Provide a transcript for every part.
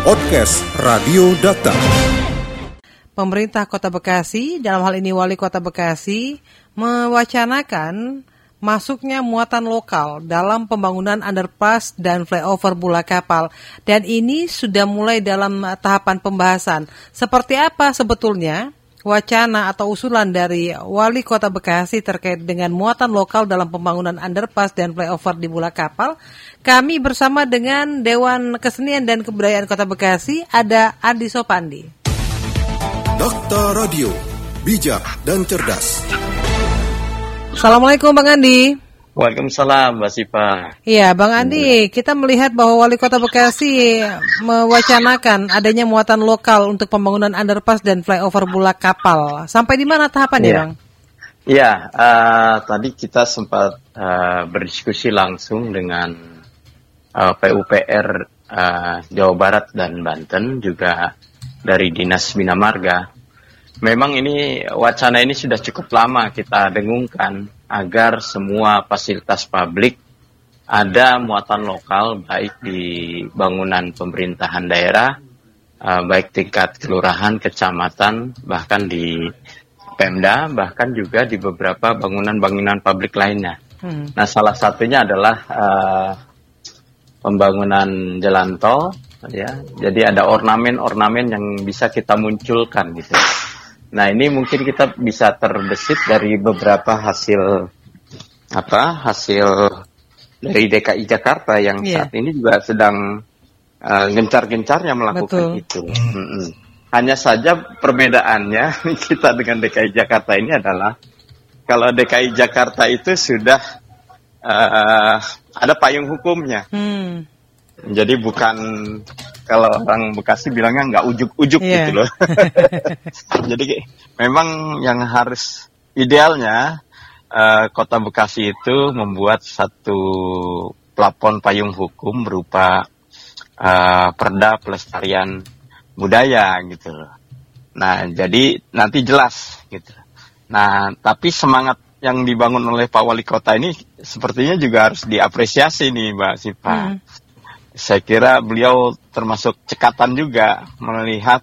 Podcast Radio Data. Pemerintah Kota Bekasi, dalam hal ini Wali Kota Bekasi, mewacanakan masuknya muatan lokal dalam pembangunan underpass dan flyover bola kapal dan ini sudah mulai dalam tahapan pembahasan. Seperti apa sebetulnya wacana atau usulan dari Wali Kota Bekasi terkait dengan muatan lokal dalam pembangunan underpass dan flyover di bola kapal? Kami bersama dengan Dewan Kesenian dan Kebudayaan Kota Bekasi ada Adi Sopandi. Dokter Radio, bijak dan cerdas. Assalamualaikum Bang Andi. Waalaikumsalam Mbak Sipa. Iya Bang Andi, kita melihat bahwa Wali Kota Bekasi mewacanakan adanya muatan lokal untuk pembangunan underpass dan flyover bulak kapal. Sampai di mana tahapannya Iya. Bang? Iya, eh, tadi kita sempat eh, berdiskusi langsung dengan eh, PUPR eh, Jawa Barat dan Banten juga dari Dinas Bina Marga. Memang ini wacana ini sudah cukup lama kita dengungkan agar semua fasilitas publik ada muatan lokal baik di bangunan pemerintahan daerah, eh, baik tingkat kelurahan, kecamatan, bahkan di Pemda, bahkan juga di beberapa bangunan-bangunan publik lainnya. Hmm. Nah, salah satunya adalah eh, pembangunan jalan tol, ya. Jadi ada ornamen-ornamen yang bisa kita munculkan gitu. Nah, ini mungkin kita bisa terbesit dari beberapa hasil apa? Hasil dari DKI Jakarta yang Iya. saat ini juga sedang eh, gencar-gencarnya melakukan Betul. itu. Mm-mm. Hanya saja perbedaannya kita dengan DKI Jakarta ini adalah kalau DKI Jakarta itu sudah eh, ada payung hukumnya. Hmm. Jadi bukan kalau orang Bekasi bilangnya nggak ujuk-ujuk Iya. gitu loh. Jadi memang yang harus idealnya eh, Kota Bekasi itu membuat satu plafon payung hukum berupa eh, perda pelestarian budaya gitu loh. Nah, jadi nanti jelas gitu. Nah, tapi semangat yang dibangun oleh Pak Wali Kota ini sepertinya juga harus diapresiasi nih Mbak Sipa. Hmm. Saya kira beliau termasuk cekatan juga melihat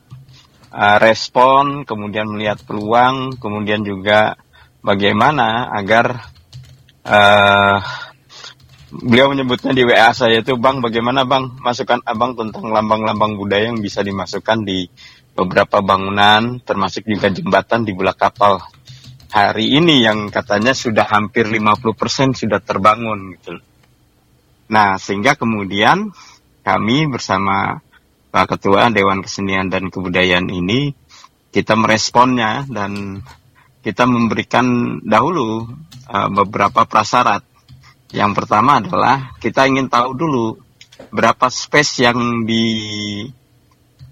uh, respon, kemudian melihat peluang, kemudian juga bagaimana agar uh, beliau menyebutnya di WA saya itu, Bang, bagaimana Bang masukan Abang tentang lambang-lambang budaya yang bisa dimasukkan di beberapa bangunan, termasuk juga jembatan di bola kapal hari ini yang katanya sudah hampir 50% sudah terbangun gitu. Nah, sehingga kemudian kami bersama Pak Ketua Dewan Kesenian dan Kebudayaan ini kita meresponnya dan kita memberikan dahulu uh, beberapa prasyarat. Yang pertama adalah kita ingin tahu dulu berapa space yang di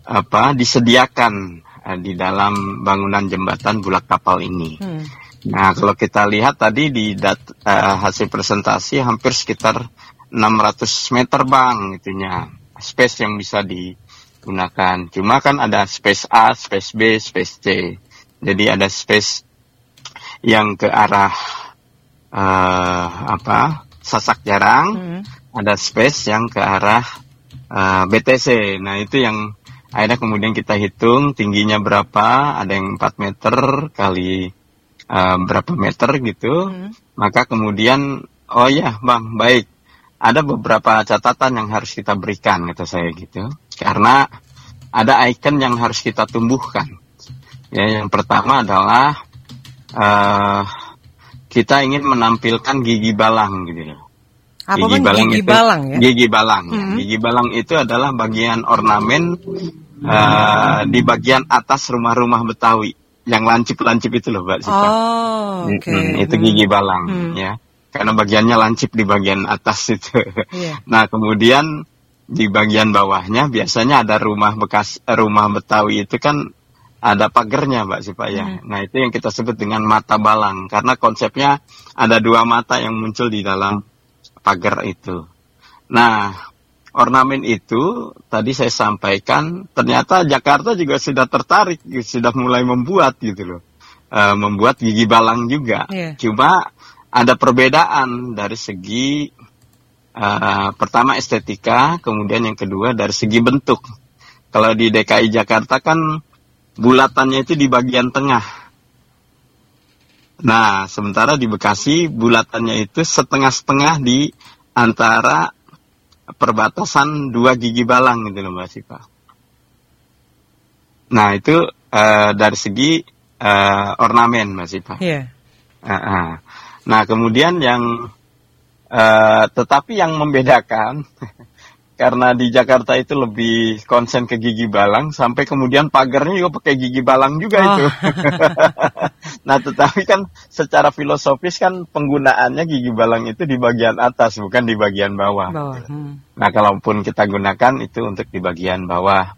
apa disediakan uh, di dalam bangunan jembatan bulak kapal ini. Hmm. Nah, kalau kita lihat tadi di dat, eh, hasil presentasi hampir sekitar 600 meter bang itunya space yang bisa digunakan. Cuma kan ada space A, space B, space C. Jadi ada space yang ke arah eh, apa sasak jarang, Hmm. ada space yang ke arah eh, BTC. Nah itu yang akhirnya kemudian kita hitung tingginya berapa, ada yang 4 meter kali eh, berapa meter gitu. Hmm. Maka kemudian, oh ya bang, baik. Ada beberapa catatan yang harus kita berikan, kata saya gitu. Karena ada icon yang harus kita tumbuhkan. Ya, yang pertama adalah eh kita ingin menampilkan gigi balang gitu. Apa bang gigi itu- balang ya? Gigi balang. ya. Mhm. Gigi balang itu adalah bagian ornamen eh, di bagian atas rumah-rumah Betawi yang lancip-lancip itu loh, Mbak Sita. Oh, oke. Mm-mm, itu Hmm. gigi balang Hmm. ya. Karena bagiannya lancip di bagian atas itu. Iya. Nah, kemudian di bagian bawahnya biasanya ada rumah bekas eh, rumah Betawi itu kan ada pagernya, Mbak Sipa ya. Hmm. Nah, itu yang kita sebut dengan mata balang karena konsepnya ada dua mata yang muncul di dalam pagar itu. Nah, ornamen itu tadi saya sampaikan ternyata Jakarta juga sudah tertarik, sudah mulai membuat gitu loh. Eh, membuat gigi balang juga. Iya. Cuma ada perbedaan dari segi eh, pertama estetika, kemudian yang kedua dari segi bentuk. Kalau di DKI Jakarta kan bulatannya itu di bagian tengah. Nah, sementara di Bekasi bulatannya itu setengah-setengah di antara perbatasan dua gigi balang gitu loh Mbak Sipa. Nah, itu uh, dari segi uh, ornamen Mbak Sipa. Iya. Uh -uh. Nah, kemudian yang uh, tetapi yang membedakan karena di Jakarta itu lebih konsen ke gigi balang sampai kemudian pagarnya juga pakai gigi balang juga oh. itu. nah, tetapi kan secara filosofis kan penggunaannya gigi balang itu di bagian atas bukan di bagian bawah. bawah. Hmm. Nah, kalaupun kita gunakan itu untuk di bagian bawah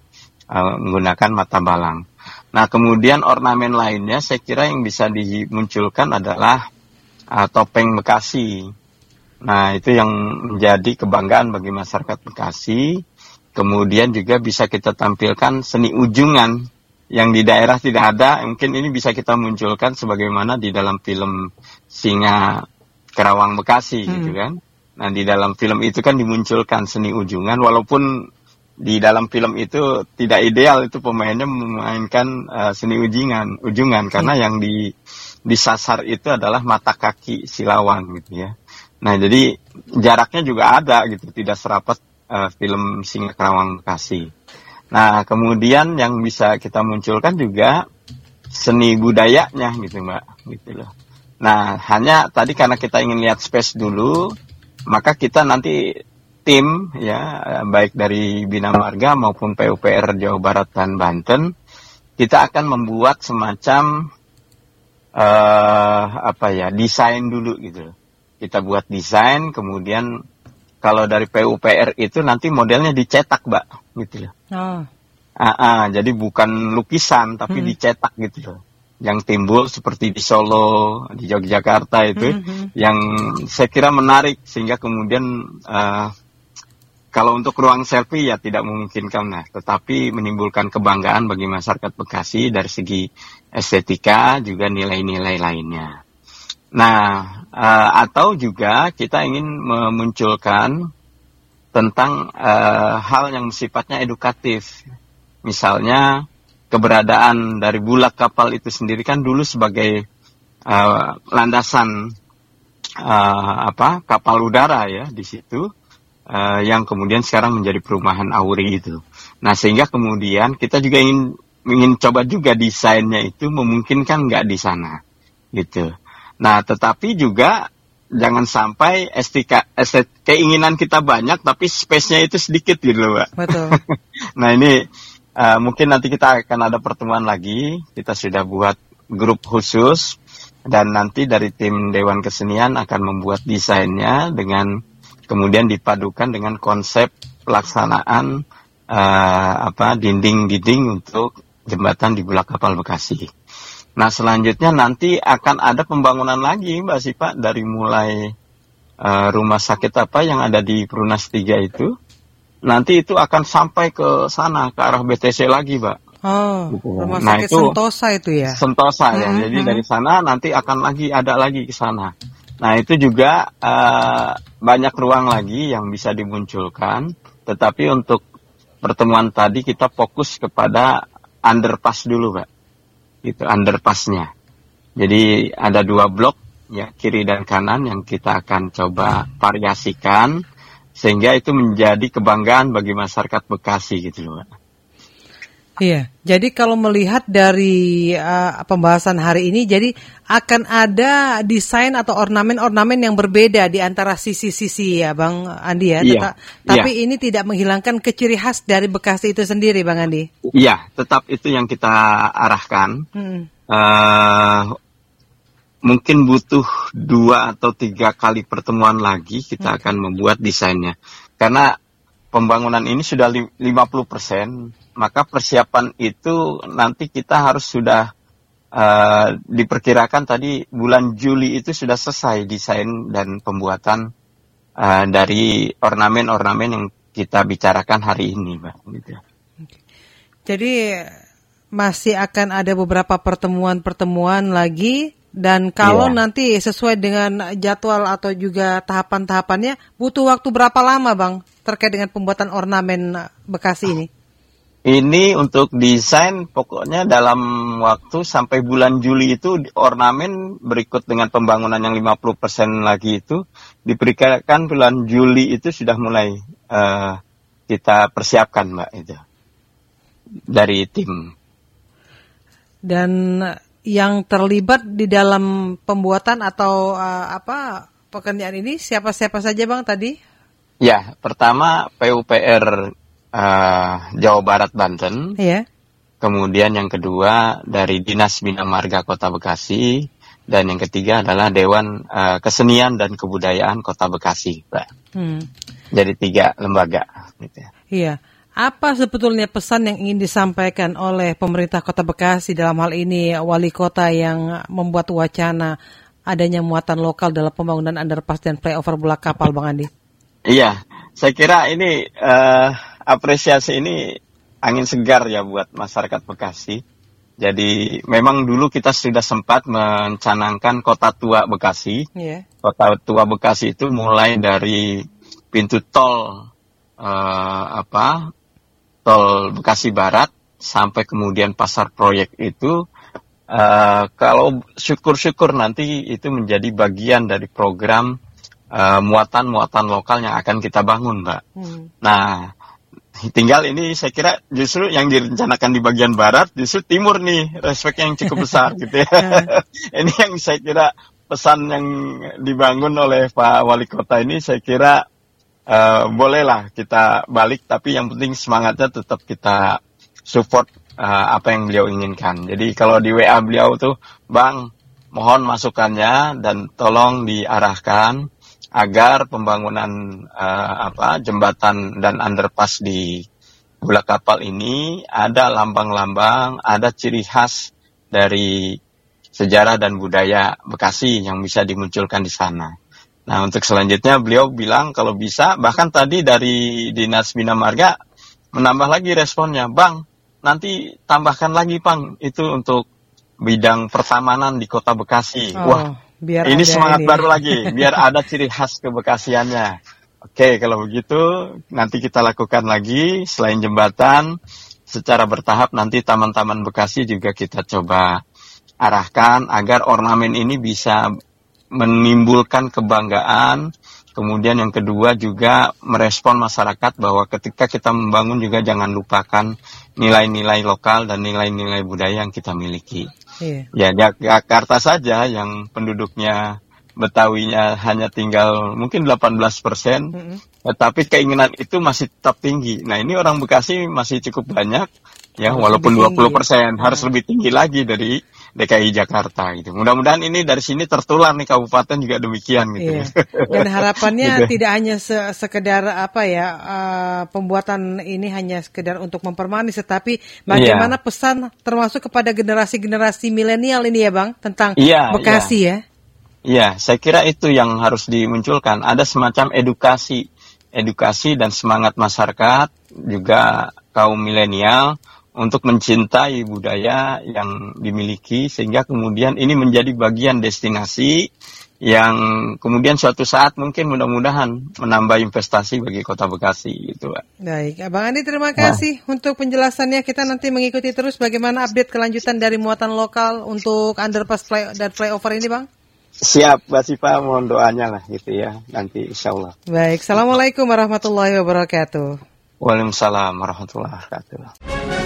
uh, menggunakan mata balang. Nah, kemudian ornamen lainnya saya kira yang bisa dimunculkan adalah uh, topeng Bekasi. Nah, itu yang menjadi kebanggaan bagi masyarakat Bekasi. Kemudian juga bisa kita tampilkan seni ujungan yang di daerah tidak ada. Mungkin ini bisa kita munculkan sebagaimana di dalam film Singa Kerawang Bekasi hmm. gitu kan. Nah, di dalam film itu kan dimunculkan seni ujungan walaupun di dalam film itu tidak ideal itu pemainnya memainkan uh, seni ujungan, ujungan karena hmm. yang di disasar itu adalah mata kaki si lawan gitu ya. Nah, jadi jaraknya juga ada gitu, tidak serapat uh, film Singa Kerawang Bekasi. Nah, kemudian yang bisa kita munculkan juga seni budayanya gitu, Mbak, gitu loh. Nah, hanya tadi karena kita ingin lihat space dulu, maka kita nanti tim ya baik dari Bina Marga maupun PUPR Jawa Barat dan Banten kita akan membuat semacam uh, apa ya desain dulu gitu kita buat desain kemudian kalau dari PUPR itu nanti modelnya dicetak mbak gitu loh oh. ah, ah, jadi bukan lukisan tapi hmm. dicetak gitu loh yang timbul seperti di Solo di Yogyakarta itu hmm. hmm. yang saya kira menarik sehingga kemudian uh, kalau untuk ruang selfie ya tidak memungkinkan nah, tetapi menimbulkan kebanggaan bagi masyarakat Bekasi dari segi estetika juga nilai-nilai lainnya. Nah, uh, atau juga kita ingin memunculkan tentang uh, hal yang sifatnya edukatif. Misalnya keberadaan dari bulak kapal itu sendiri kan dulu sebagai uh, landasan uh, apa kapal udara ya di situ uh, yang kemudian sekarang menjadi perumahan Auri itu. Nah sehingga kemudian kita juga ingin ingin coba juga desainnya itu memungkinkan nggak di sana gitu. Nah, tetapi juga jangan sampai estetika estet, keinginan kita banyak tapi space-nya itu sedikit gitu loh, Mbak. Betul. nah, ini uh, mungkin nanti kita akan ada pertemuan lagi. Kita sudah buat grup khusus dan nanti dari tim Dewan Kesenian akan membuat desainnya dengan kemudian dipadukan dengan konsep pelaksanaan uh, apa dinding-dinding untuk jembatan di Bulak Kapal Bekasi. Nah selanjutnya nanti akan ada pembangunan lagi Mbak Sipa dari mulai uh, rumah sakit apa yang ada di Perunas 3 itu. Nanti itu akan sampai ke sana ke arah BTC lagi Mbak. Oh, gitu. rumah nah, sakit itu, Sentosa itu ya? Sentosa ya. Mm-hmm. Jadi dari sana nanti akan lagi ada lagi ke sana. Nah itu juga uh, banyak ruang lagi yang bisa dimunculkan. Tetapi untuk pertemuan tadi kita fokus kepada underpass dulu, Pak itu underpassnya. Jadi ada dua blok ya kiri dan kanan yang kita akan coba variasikan sehingga itu menjadi kebanggaan bagi masyarakat Bekasi gitu loh. Iya, jadi kalau melihat dari uh, pembahasan hari ini, jadi akan ada desain atau ornamen-ornamen yang berbeda di antara sisi-sisi ya, Bang Andi ya. Iya, tapi iya. ini tidak menghilangkan keciri khas dari Bekasi itu sendiri, Bang Andi. Iya, tetap itu yang kita arahkan. Hmm. Uh, mungkin butuh dua atau tiga kali pertemuan lagi kita hmm. akan membuat desainnya, karena pembangunan ini sudah 50 persen maka persiapan itu nanti kita harus sudah uh, diperkirakan tadi bulan Juli itu sudah selesai desain dan pembuatan uh, dari ornamen-ornamen yang kita bicarakan hari ini, Mbak. Gitu. Jadi masih akan ada beberapa pertemuan-pertemuan lagi dan kalau yeah. nanti sesuai dengan jadwal atau juga tahapan-tahapannya butuh waktu berapa lama, Bang, terkait dengan pembuatan ornamen Bekasi ini? Ini untuk desain pokoknya dalam waktu sampai bulan Juli itu ornamen berikut dengan pembangunan yang 50% lagi itu diperkirakan bulan Juli itu sudah mulai uh, kita persiapkan Mbak itu dari tim. Dan yang terlibat di dalam pembuatan atau uh, apa pekerjaan ini siapa-siapa saja Bang tadi? Ya, pertama PUPR uh, Jawa Barat Banten. Iya. Kemudian yang kedua dari Dinas Bina Marga Kota Bekasi dan yang ketiga adalah Dewan uh, Kesenian dan Kebudayaan Kota Bekasi, Pak. Hmm. Jadi tiga lembaga. Gitu. Ya. Iya. Apa sebetulnya pesan yang ingin disampaikan oleh pemerintah Kota Bekasi dalam hal ini wali kota yang membuat wacana adanya muatan lokal dalam pembangunan underpass dan flyover bola kapal, Bang Andi? Iya, saya kira ini uh, apresiasi ini angin segar ya buat masyarakat Bekasi. Jadi memang dulu kita sudah sempat mencanangkan kota tua Bekasi. Yeah. Kota tua Bekasi itu mulai dari pintu tol uh, apa tol Bekasi Barat sampai kemudian pasar proyek itu uh, kalau syukur-syukur nanti itu menjadi bagian dari program muatan-muatan uh, lokal yang akan kita bangun, Mbak. Hmm. Nah, tinggal ini saya kira justru yang direncanakan di bagian barat justru timur nih respect yang cukup besar gitu ya ini yang saya kira pesan yang dibangun oleh Pak Wali Kota ini saya kira uh, bolehlah kita balik tapi yang penting semangatnya tetap kita support uh, apa yang beliau inginkan jadi kalau di WA beliau tuh Bang mohon masukannya dan tolong diarahkan agar pembangunan uh, apa jembatan dan underpass di Gula Kapal ini ada lambang-lambang, ada ciri khas dari sejarah dan budaya Bekasi yang bisa dimunculkan di sana. Nah, untuk selanjutnya beliau bilang kalau bisa bahkan tadi dari Dinas Bina Marga menambah lagi responnya, "Bang, nanti tambahkan lagi, Bang, itu untuk bidang pertamanan di Kota Bekasi." Oh. Wah, Biar ini semangat ini. baru lagi, biar ada ciri khas kebekasiannya. Oke, kalau begitu nanti kita lakukan lagi selain jembatan secara bertahap nanti taman-taman Bekasi juga kita coba arahkan agar ornamen ini bisa menimbulkan kebanggaan. Kemudian yang kedua juga merespon masyarakat bahwa ketika kita membangun juga jangan lupakan nilai-nilai lokal dan nilai-nilai budaya yang kita miliki. Iya. Ya Jakarta saja yang penduduknya Betawinya hanya tinggal mungkin 18 persen, mm -hmm. tetapi keinginan itu masih tetap tinggi. Nah ini orang Bekasi masih cukup banyak, ya harus walaupun 20 persen harus lebih tinggi lagi dari DKI Jakarta gitu. Mudah-mudahan ini dari sini tertular nih kabupaten juga demikian gitu. Iya. Dan harapannya gitu. tidak hanya se sekedar apa ya uh, pembuatan ini hanya sekedar untuk mempermanis, tetapi bagaimana iya. pesan termasuk kepada generasi-generasi milenial ini ya bang tentang iya, Bekasi iya. ya. Iya, saya kira itu yang harus dimunculkan. Ada semacam edukasi, edukasi dan semangat masyarakat juga kaum milenial untuk mencintai budaya yang dimiliki sehingga kemudian ini menjadi bagian destinasi yang kemudian suatu saat mungkin mudah-mudahan menambah investasi bagi Kota Bekasi gitu Pak. Baik, Abang Andi terima nah. kasih nah. untuk penjelasannya. Kita nanti mengikuti terus bagaimana update kelanjutan dari muatan lokal untuk underpass fly dan flyover ini, Bang. Siap, Mbak Sipa, mohon doanya lah gitu ya, nanti insya Allah. Baik, Assalamualaikum warahmatullahi wabarakatuh. Waalaikumsalam warahmatullahi wabarakatuh.